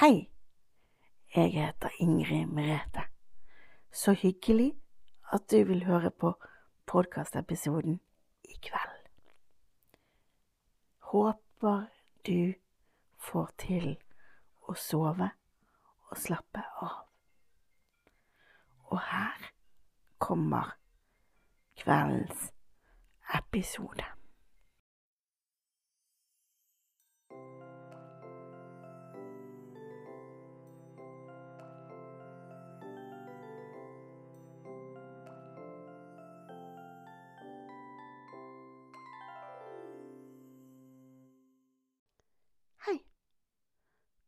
Hei, jeg heter Ingrid Merete. Så hyggelig at du vil høre på podkastepisoden i kveld. Håper du får til å sove og slappe av. Og her kommer kveldens episode.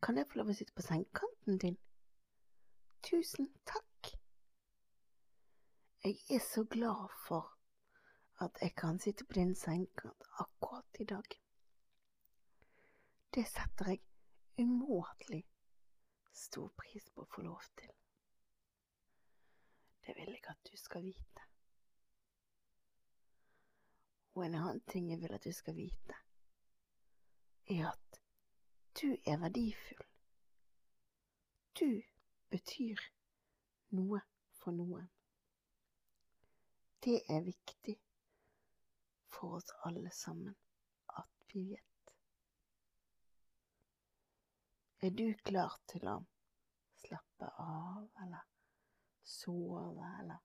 Kan jeg få lov å sitte på sengekanten din? Tusen takk. Jeg er så glad for at jeg kan sitte på din sengekant akkurat i dag. Det setter jeg umåtelig stor pris på å få lov til. Det vil jeg at du skal vite. Og en annen ting jeg vil at du skal vite, er at du er verdifull. Du betyr noe for noen. Det er viktig for oss alle sammen at vi vet. Er du klar til å slappe av, eller sove, eller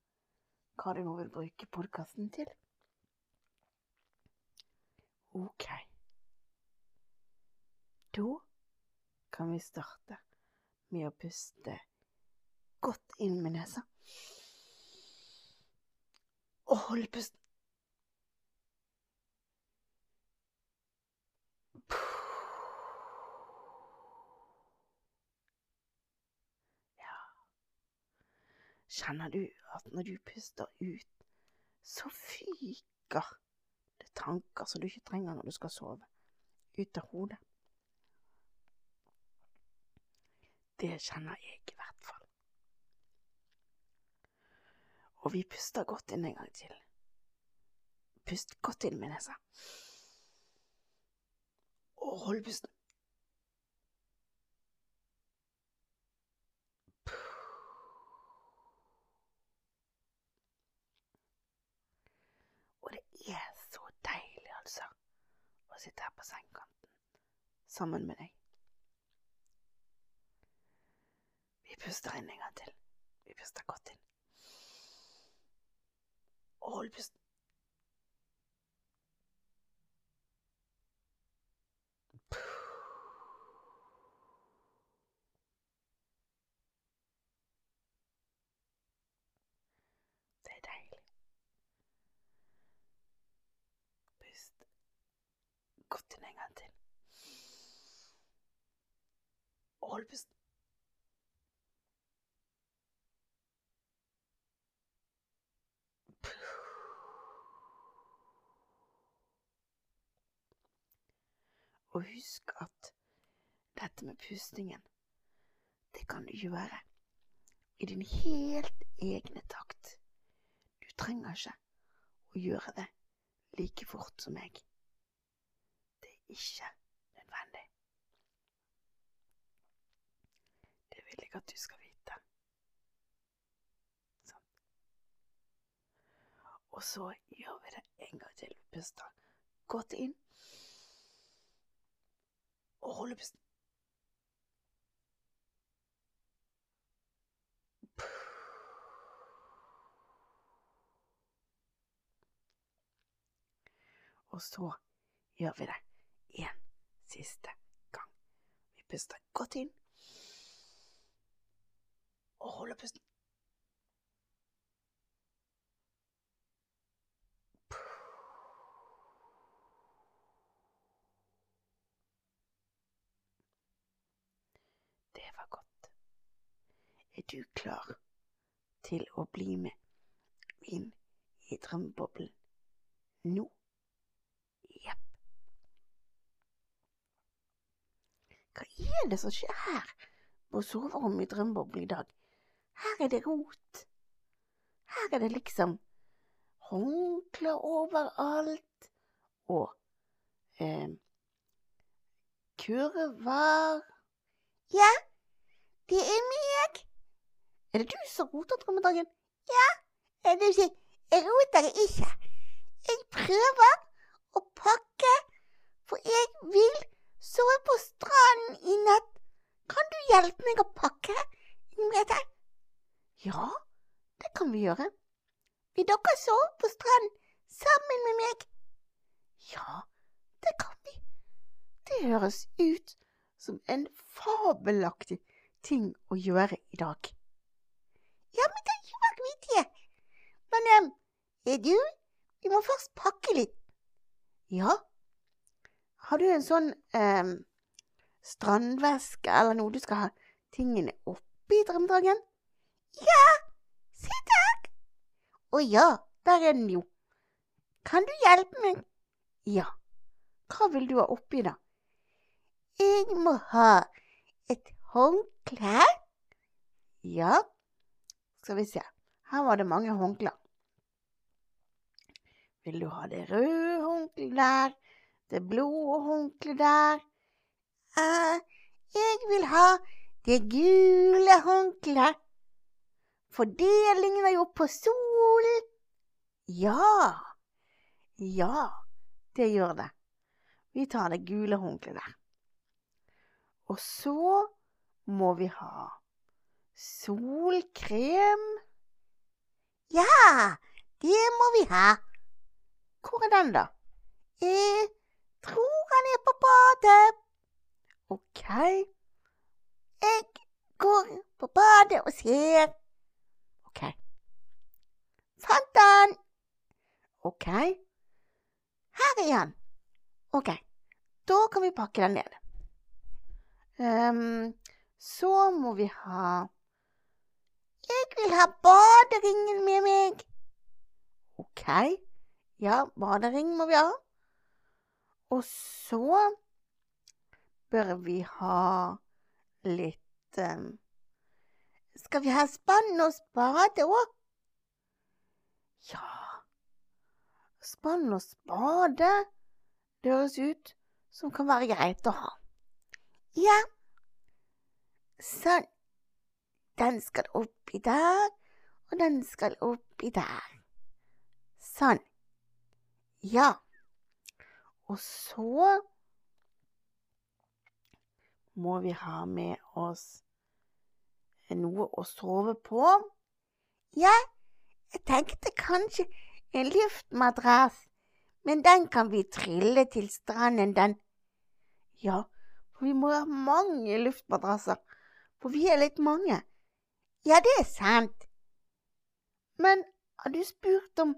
hva du nå vil bruke podkasten til? Ok. Da kan vi starte med å puste godt inn med nesa. Og holde pusten. Ja Kjenner du at når du puster ut, så fyker det tanker som du ikke trenger når du skal sove, ut av hodet? Det kjenner jeg i hvert fall. Og vi puster godt inn en gang til. Pust godt inn med nesa. Og hold pusten. Og det er så deilig, altså, å sitte her på sengekanten sammen med deg. Vi puster inn en gang til. Vi puster godt inn. Og hold pusten. Det er deilig. Pust godt inn en gang til. Og hold pusten. Og husk at dette med pustingen, det kan du gjøre i din helt egne takt. Du trenger ikke å gjøre det like fort som meg. Det er ikke nødvendig. Det vil jeg at du skal vite. Sånn. Og så gjør vi det en gang til. Puster godt inn. Og holde pusten. Og så gjør vi det en siste gang. Vi puster godt inn. Og holder pusten. Det var godt. Er du klar til å bli med inn i drømmeboblen nå? Jepp. Hva er det som skjer her på soverommet i drømmeboblen i dag? Her er det rot. Her er det liksom håndklær overalt og eh, kurver Ja, det er meg. Er det du som roter, drømmedragen? Ja, det vil si, Jeg roter ikke. Jeg prøver å pakke, for jeg vil sove på stranden i natt. Kan du hjelpe meg å pakke, Ingebrigtse? Ja, det kan vi gjøre. Vil dere sove på stranden sammen med meg? Ja, det kan vi. Det høres ut som en fabelaktig ting å gjøre i dag. Ja, men da gjør vi det. Men um, er du? Vi må først pakke litt. Ja. Har du en sånn um, strandveske eller noe du skal ha tingene oppi, Drømmedragen? Ja, Si takk! Å ja, der er den jo. Kan du hjelpe meg? Ja. Hva vil du ha oppi, da? Jeg må ha et håndkle. Ja, skal vi se. Her var det mange håndklær. Vil du ha det røde håndkleet der? Det blå håndkleet der? Eh, jeg vil ha det gule håndkleet. For det ligner jo på solen. Ja. Ja, det gjør det. Vi tar det gule håndkleet der. Og så må vi ha solkrem. Ja, det må vi ha. Hvor er den, da? Jeg tror han er på badet. OK. Jeg går på badet og ser. OK. Fant han. OK. Her er han. OK. Da kan vi pakke den ned. Um, så må vi ha Jeg vil ha baderingen med meg. OK. Ja, badering må vi ha. Og så bør vi ha litt um, Skal vi ha spann og spade òg? Ja Spann og spade det høres ut som kan være greit å ha. Ja, sånn. Den skal oppi der, og den skal oppi der. Sånn. Ja. Og så må vi ha med oss noe å sove på. Ja, jeg tenkte kanskje en luftmadrass, men den kan vi trille til stranden, den. Ja, for vi må ha mange luftmadrasser, for vi er litt mange. Ja, det er sant. Men har du spurt om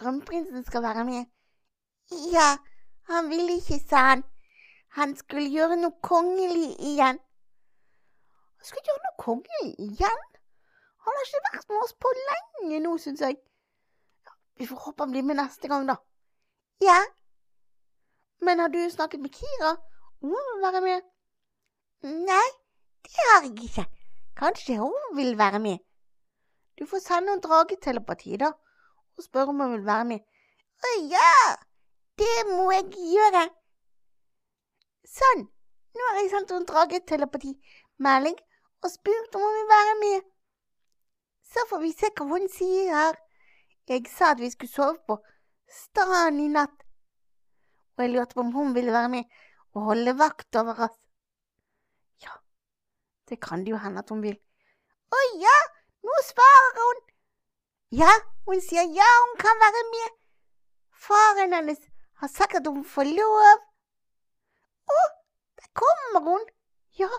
drømmeprinsen skal være med? Ja, han ville ikke, sa han. Han skulle gjøre noe kongelig igjen. Han skulle gjøre noe kongelig igjen? Han har ikke vært med oss på lenge nå, syns jeg. Vi får håpe han blir med neste gang, da. Ja. Men har du snakket med Kira? Hun vil være med. Nei, det har jeg ikke. Kanskje hun vil være med. Du får sende henne dragetelepati, da, og spørre om hun vil være med. Å ja, det må jeg gjøre. Sånn, nå har jeg sendt henne dragetelepati-melding og spurt om hun vil være med. Så får vi se hva hun sier. Jeg sa at vi skulle sove på stranden i natt, og jeg lurte på om hun ville være med og holde vakt over oss. Det kan det jo hende at hun vil. Å ja, nå svarer hun. Ja, hun sier ja, hun kan være med. Faren hennes har sagt at hun får lov. Å, der kommer hun. Ja,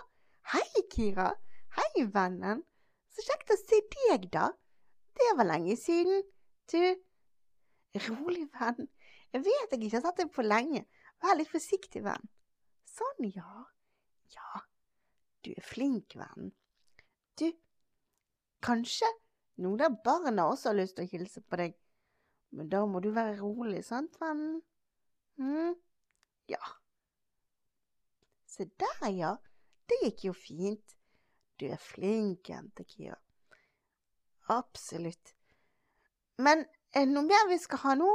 hei, Kira. Hei, vennen. Så kjekt å se deg, da. Det var lenge siden. Du, rolig, venn. Jeg vet jeg ikke har sett deg på lenge. Vær litt forsiktig, venn. Sånn, ja. Ja, du er flink, venn. Du, kanskje noen av barna også har lyst til å hilse på deg, men da må du være rolig, sant, venn? Hm? Ja. Se der, ja. Det gikk jo fint. Du er flink, jente Kira. Absolutt. Men er det noe mer vi skal ha nå?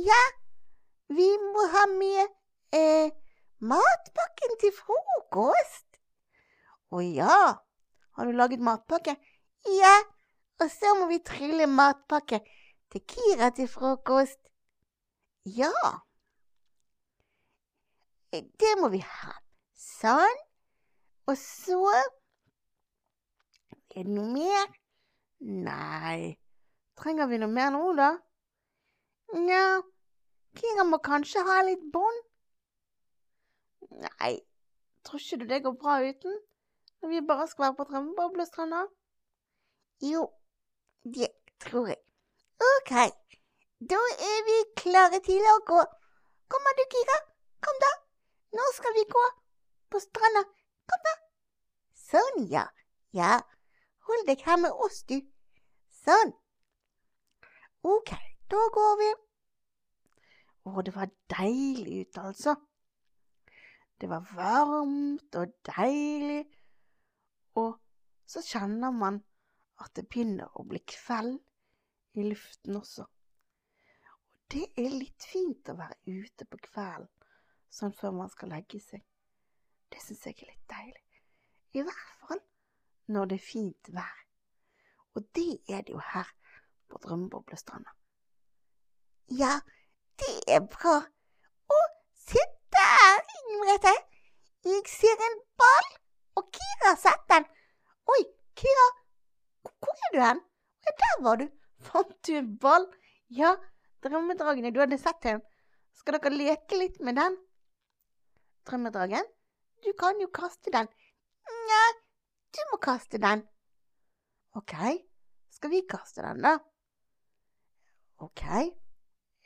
Ja, vi må ha med eh, matpakken til frokost. Å ja, Har du laget matpakke? Ja, og så må vi trylle matpakke til Kira til frokost. Ja. Det må vi ha. Sånn. Og så Er det noe mer? Nei. Trenger vi noe mer nå, da? Nja, Kira må kanskje ha litt bånd. Nei, tror ikke du det går bra uten? Når vi bare skal være på Drømmeboblestranda? Jo, det tror jeg. OK, da er vi klare til å gå. Kommer du, Kira? Kom, da. Nå skal vi gå på stranda. Kom, da. Sånn, ja. Ja, hold deg her med oss, du. Sånn. OK, da går vi. Å, det var deilig ute, altså. Det var varmt og deilig, og så kjenner man at det begynner å bli kveld i luften også. Og det er litt fint å være ute på kvelden, sånn før man skal legge seg. Det syns jeg er litt deilig. I hvert fall når det er fint vær. Og det er det jo her på Drømmeboblestranda. Ja, det er bra. Å, se der, Merete! Jeg ser en ball, og Kira har sett den. Oi, Kira, hvor er du hen? Ja, der var du. Fant du en ball? Ja, drømmedragene, du hadde sett en. Skal dere leke litt med den? Drømmedragen, du kan jo kaste den. Nja, du må kaste den. OK, skal vi kaste den, da? OK,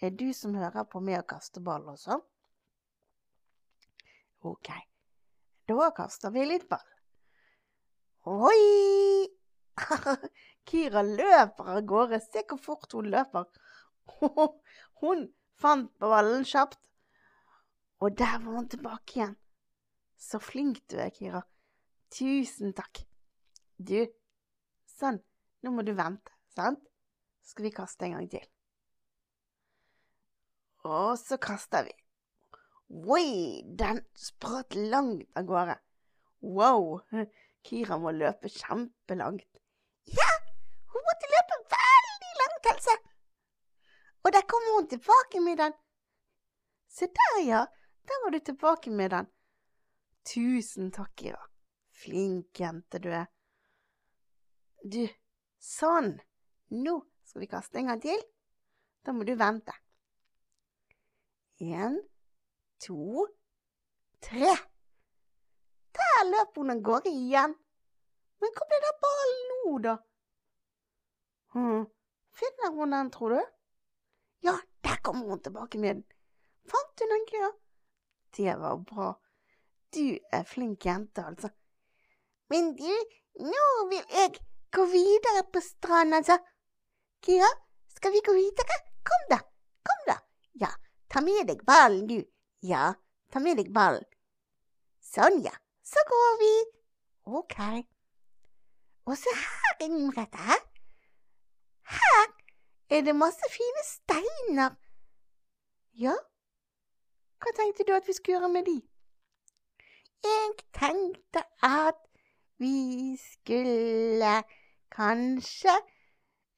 er du som hører på med å kaste ball også? OK, da kaster vi litt ball. Oi! Kira løper av gårde. Se hvor fort hun løper. Hun fant ballen kjapt, og der var hun tilbake igjen. Så flink du er, Kira. Tusen takk. Du, sånn, nå må du vente, sant? Skal vi kaste en gang til. Og så kaster vi. Oi, den spratt langt av gårde. Wow, Kira må løpe kjempelangt. Ja, hun måtte løpe veldig langt, Else. Og der kommer hun tilbake med den. Se der, ja, der var du tilbake med den. Tusen takk, Ira. Flink jente du er. Du, sånn. Nå skal vi kaste en gang til. Da må du vente. En, to, tre. Der løp hun av gårde igjen. Men hvor ble det av ballen nå, da? Hm, finner hun den, tror du? Ja, der kommer hun tilbake med den. Fant du den, Kira? Det var bra. Du er flink jente, altså. Men du, nå vil jeg gå videre på stranden, altså. Kira, skal vi gå videre? Kom da, kom da. Ja, ta med deg ballen, du. Ja, ta med deg ballen. Sånn, ja. Så går vi. OK. Og så her, Ingrid, her er det masse fine steiner. Ja, hva tenkte du at vi skulle gjøre med de? Jeg tenkte at vi skulle kanskje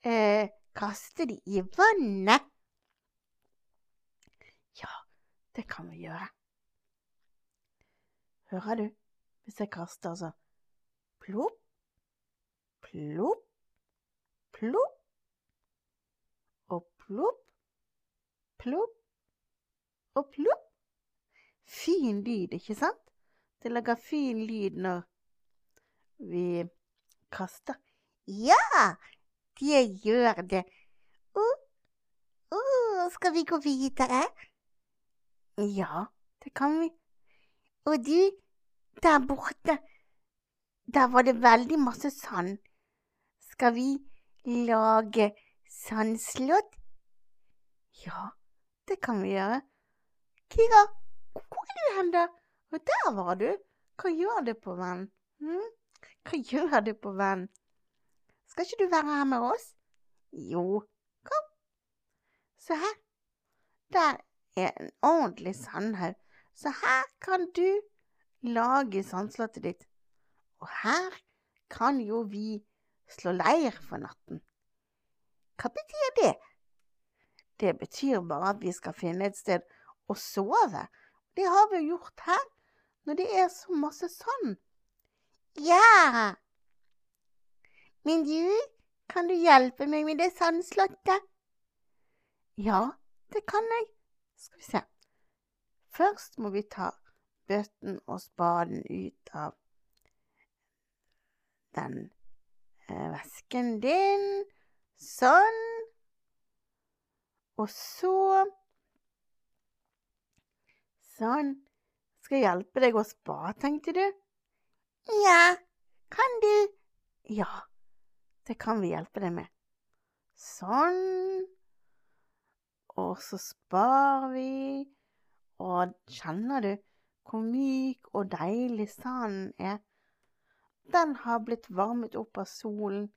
eh, kaste de i vannet. Ja, det kan vi gjøre. Hører du? Hvis jeg kaster altså plopp, plopp, plopp plopp, plopp og plopp. Fin lyd, ikke sant? Det lager fin lyd når vi kaster. Ja, det gjør det. Uh, uh, skal vi gå videre? Ja, det kan vi. Og du, der borte, der var det veldig masse sand. Skal vi lage sandslott? Ja, det kan vi gjøre. Kira, hvor er du hen, da? Der var du. Hva gjør du på venn? Hm? Hva gjør du på venn? Skal ikke du være her med oss? Jo, kom. Se her. Der er en ordentlig sandhaug. Så her kan du lage sandslottet ditt. Og her kan jo vi slå leir for natten. Hva betyr det? Det betyr bare at vi skal finne et sted å sove. Det har vi jo gjort her, når det er så masse sand. Ja. Men du, kan du hjelpe meg med det sandslottet? Ja, det kan jeg. Skal vi se. Først må vi ta bøtten og spaden ut av den eh, vesken din. Sånn. Og så Sånn. Skal jeg hjelpe deg å spa, tenkte du? Ja, kan du? Ja, det kan vi hjelpe deg med. Sånn. Og så sparer vi. Og kjenner du hvor myk og deilig sanden er? Den har blitt varmet opp av solen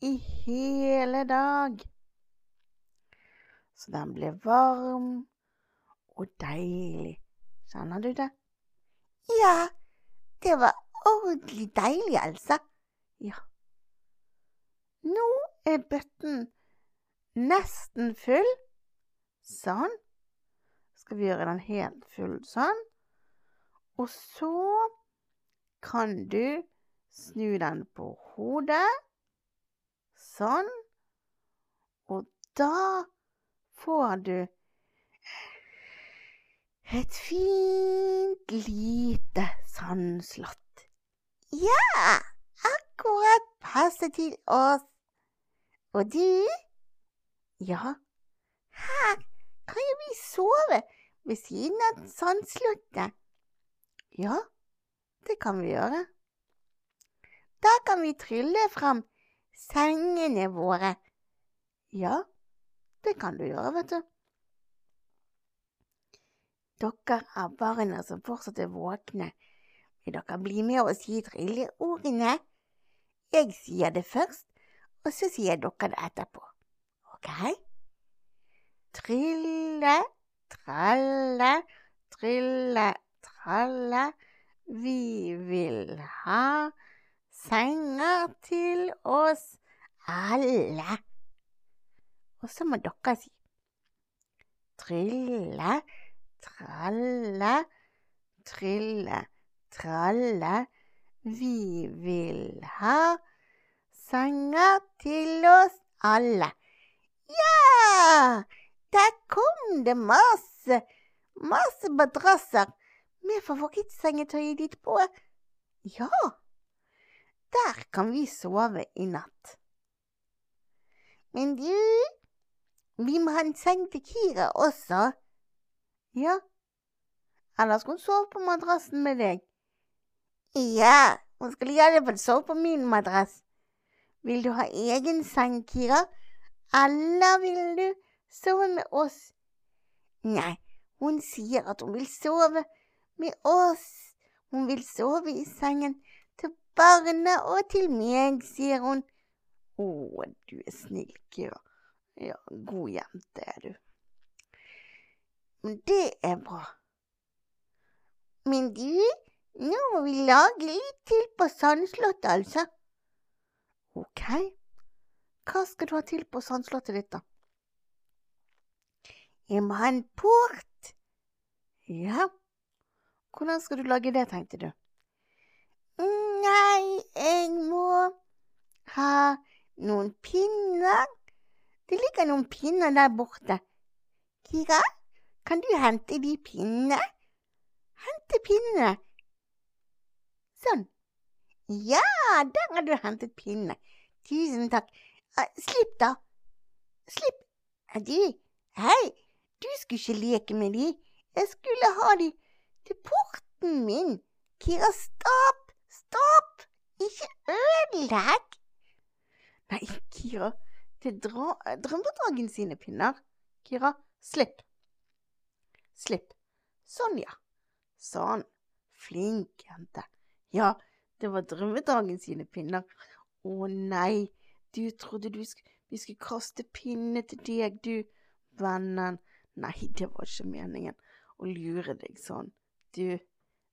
i hele dag. Så den ble varm og deilig. Kjenner du det? Ja, det var ordentlig deilig, Elsa. Ja. Nå er bøtten nesten full. Sånn. Skal vi gjøre den helt full sånn. Og så kan du snu den på hodet. Sånn. Og da får du et fint, lite sandslott. Ja, akkurat passe til oss. Og du? Ja, her kan jo vi sove ved siden av sandslottet. Ja, det kan vi gjøre. Da kan vi trylle fram sengene våre. Ja, det kan du gjøre, vet du. Dere er barna som fortsatt er våkne. Vil dere bli med og si trilleordene? Jeg sier det først, og så sier dere det etterpå. Ok? Trille, tralle, trille, tralle. Vi vil ha senger til oss alle. Og så må dere si trille, tralle, trille, tralle. Vi vil ha sanger til oss alle. Ja! Der kom det masse, masse madrasser med favorittsengetøyet ditt på. Ja, der kan vi sove i natt. Men du, vi må ha en seng til Kira også. Ja, eller skal hun sove på madrassen med deg? Ja, hun skal i alle fall sove på min madrass. Vil du ha egen seng, Kira, eller vil du sove med oss? Nei, hun sier at hun vil sove med oss. Hun vil sove i sengen til barna og til meg, sier hun. Å, du er snill, Kira. Ja, god jente er du. Men det er bra. Men du, nå må vi lage litt til på sandslottet, altså. Ok, hva skal du ha til på sandslottet ditt, da? Jeg må ha en port. Ja, hvordan skal du lage det, tenkte du? Nei, jeg må ha noen pinner. Det ligger noen pinner der borte. Kira? Kan du hente de pinnene? Hente pinnene. Sånn. Ja, der har du hentet pinnene. Tusen takk. Slipp, da. Slipp. Du Hei, du skulle ikke leke med de. Jeg skulle ha de til porten min. Kira, stopp! Stopp! Ikke ødelegg! Nei, Kira, er drømmedragen sine pinner. Kira, slipp. Slipp. Sånn, ja. Sånn. Flink jente. Ja, det var drømmedragen sine pinner. Å nei, du trodde du sk vi skulle kaste pinne til deg, du, vennen. Nei, det var ikke meningen å lure deg sånn. Du,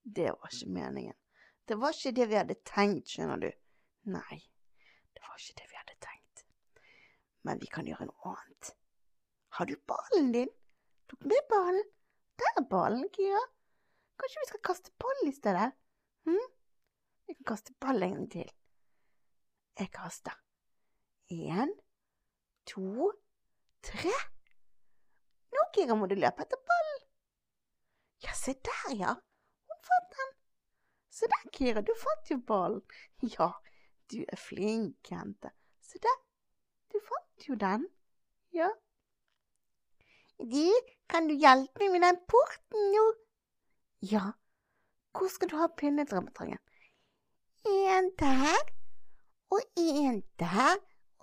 det var ikke meningen. Det var ikke det vi hadde tenkt, skjønner du. Nei, det var ikke det vi. Men vi kan gjøre noe annet. Har du ballen din? Tok med ballen? Der er ballen, Kira. Kanskje vi skal kaste ball i stedet? Hm? Vi kan kaste ball en gang til. Jeg kaster. Én, to, tre. Nå, Kira, må du løpe etter ballen. Ja, se der, ja. Hun fant den. Se der, Kira, du fant jo ballen. Ja, du er flink, jente. Se der, du fant jo den. Ja. Du, kan du hjelpe meg med den porten nå? Ja. Hvor skal du ha pinnedrømmetrangen? En der, og en der,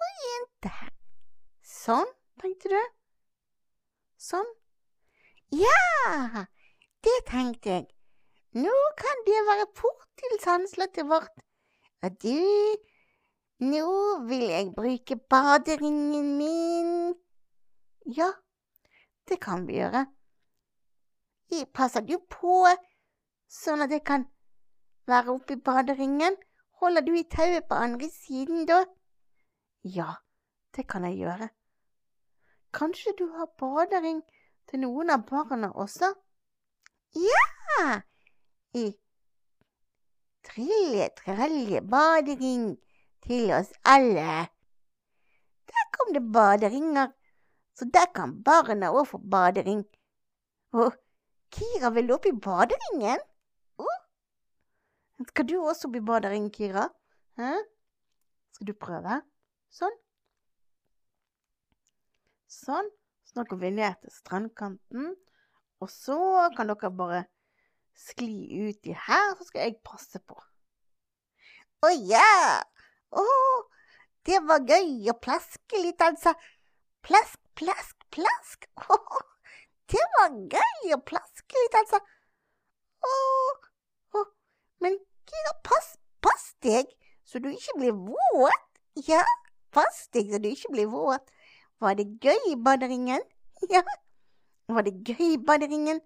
og en der. Sånn, tenkte du? Sånn. Ja, det tenkte jeg. Nå kan det være port til sandslottet vårt. Og du, nå vil jeg bruke baderingen min. Ja, det kan vi gjøre. Jeg passer du på sånn at jeg kan være oppi baderingen? Holder du i tauet på andre siden, da? Ja, det kan jeg gjøre. Kanskje du har badering til noen av barna også? Ja, i trille, tralle badering til oss alle. Der kom det baderinger, så der kan barna òg få badering. Og Kira, vil opp i baderingen? Oh. Skal du også opp i badering, Kira? Hæ? Skal du prøve? Sånn. Sånn. Så nå går vi ned til strandkanten, og så kan dere bare skli uti her, så skal jeg passe på. Å ja! Å, det var gøy å plaske litt, altså. Plask, plask, plask. Å, det var gøy å plaske litt, altså. Å, å, men Kira, pass, pass deg så du ikke blir våt. Ja, pass deg så du ikke blir våt. Var det gøy i baderingen? Ja, var det gøy i baderingen?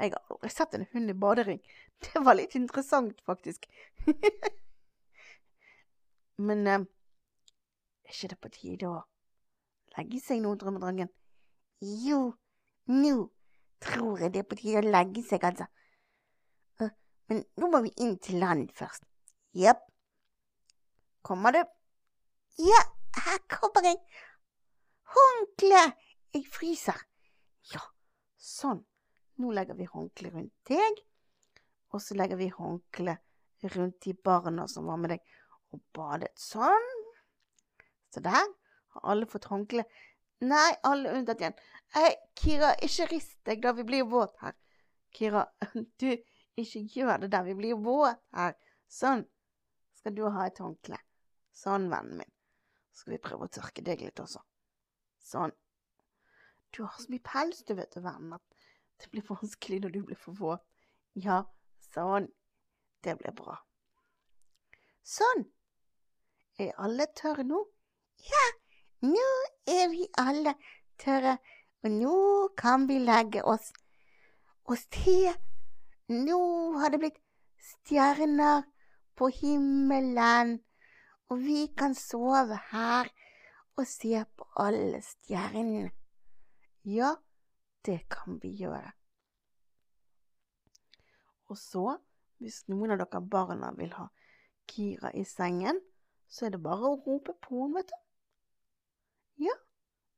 Jeg har aldri sett en hund i badering. Det var litt interessant, faktisk. Men eh, er ikke det på tide å legge seg nå, drømmedrangen? Jo, nå tror jeg det er på tide å legge seg, altså. Uh, men nå må vi inn til land først. Jepp. Kommer du? Ja, her kommer jeg. Håndkle! Jeg fryser. Ja, sånn. Nå legger vi håndkle rundt deg, og så legger vi håndkle rundt de barna som var med deg og badet. Sånn. Så der har alle fått håndkle. Nei, alle unntatt igjen. Hei, Kira, ikke rist deg da, vi blir våt her. Kira, du, ikke gjør det der, vi blir våt her. Sånn. Skal du ha et håndkle. Sånn, vennen min. Så skal vi prøve å tørke deg litt også. Sånn. Du har så mye pels, du vet vennen, at det blir vanskelig når du blir for våt. Ja, sånn. Det blir bra. Sånn. Er alle tørre nå? Ja, nå er vi alle tørre, og nå kan vi legge oss og se. Nå har det blitt stjerner på himmelen, og vi kan sove her og se på alle stjernene. Ja, det kan vi gjøre. Og så, hvis noen av dere barna vil ha Kira i sengen, så er det bare å rope på henne, vet du. Ja,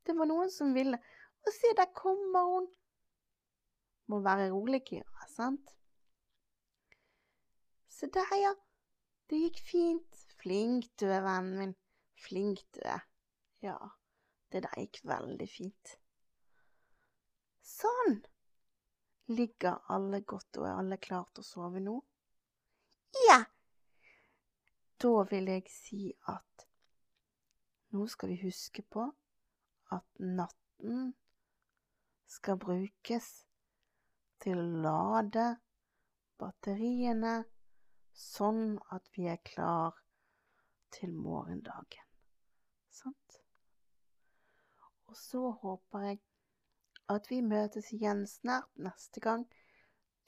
det var noen som ville. Og se, der kommer hun. Må være rolig, Kira, sant? Se der, ja. Det gikk fint. Flink du er, vennen min. Flink du er. Ja, det der gikk veldig fint. Sånn. Ligger alle godt, og er alle klart å sove nå? Ja. Da vil jeg si at nå skal vi huske på at natten skal brukes til å lade batteriene sånn at vi er klar til morgendagen. Sant? Og så håper jeg at vi møtes igjen snart neste gang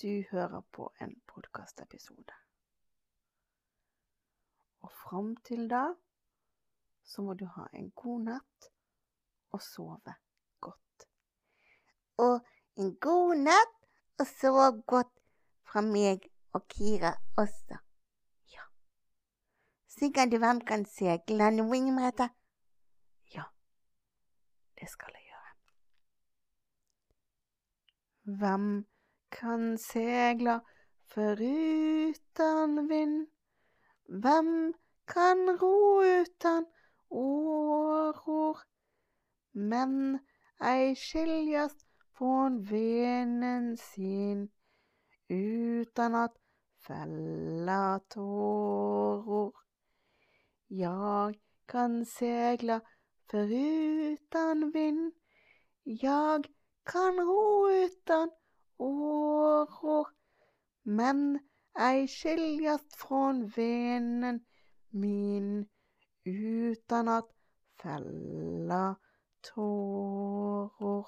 du hører på en podkastepisode. Og fram til da så må du ha en god natt og sove godt. Og en god natt og sov godt fra meg og Kira også. Ja. Synger du hvem kan seile, Wing Merete? Ja, det skal jeg gjøre. Hvem kan segle foruten vind? Hvem kan ro utan åror? Men ei skiljast från venen sin utan att fälla tåror. Jag kan segla förutan vind. Jag kan ro utan åror. Men ei skiljast från venen min utan att fälla tåror.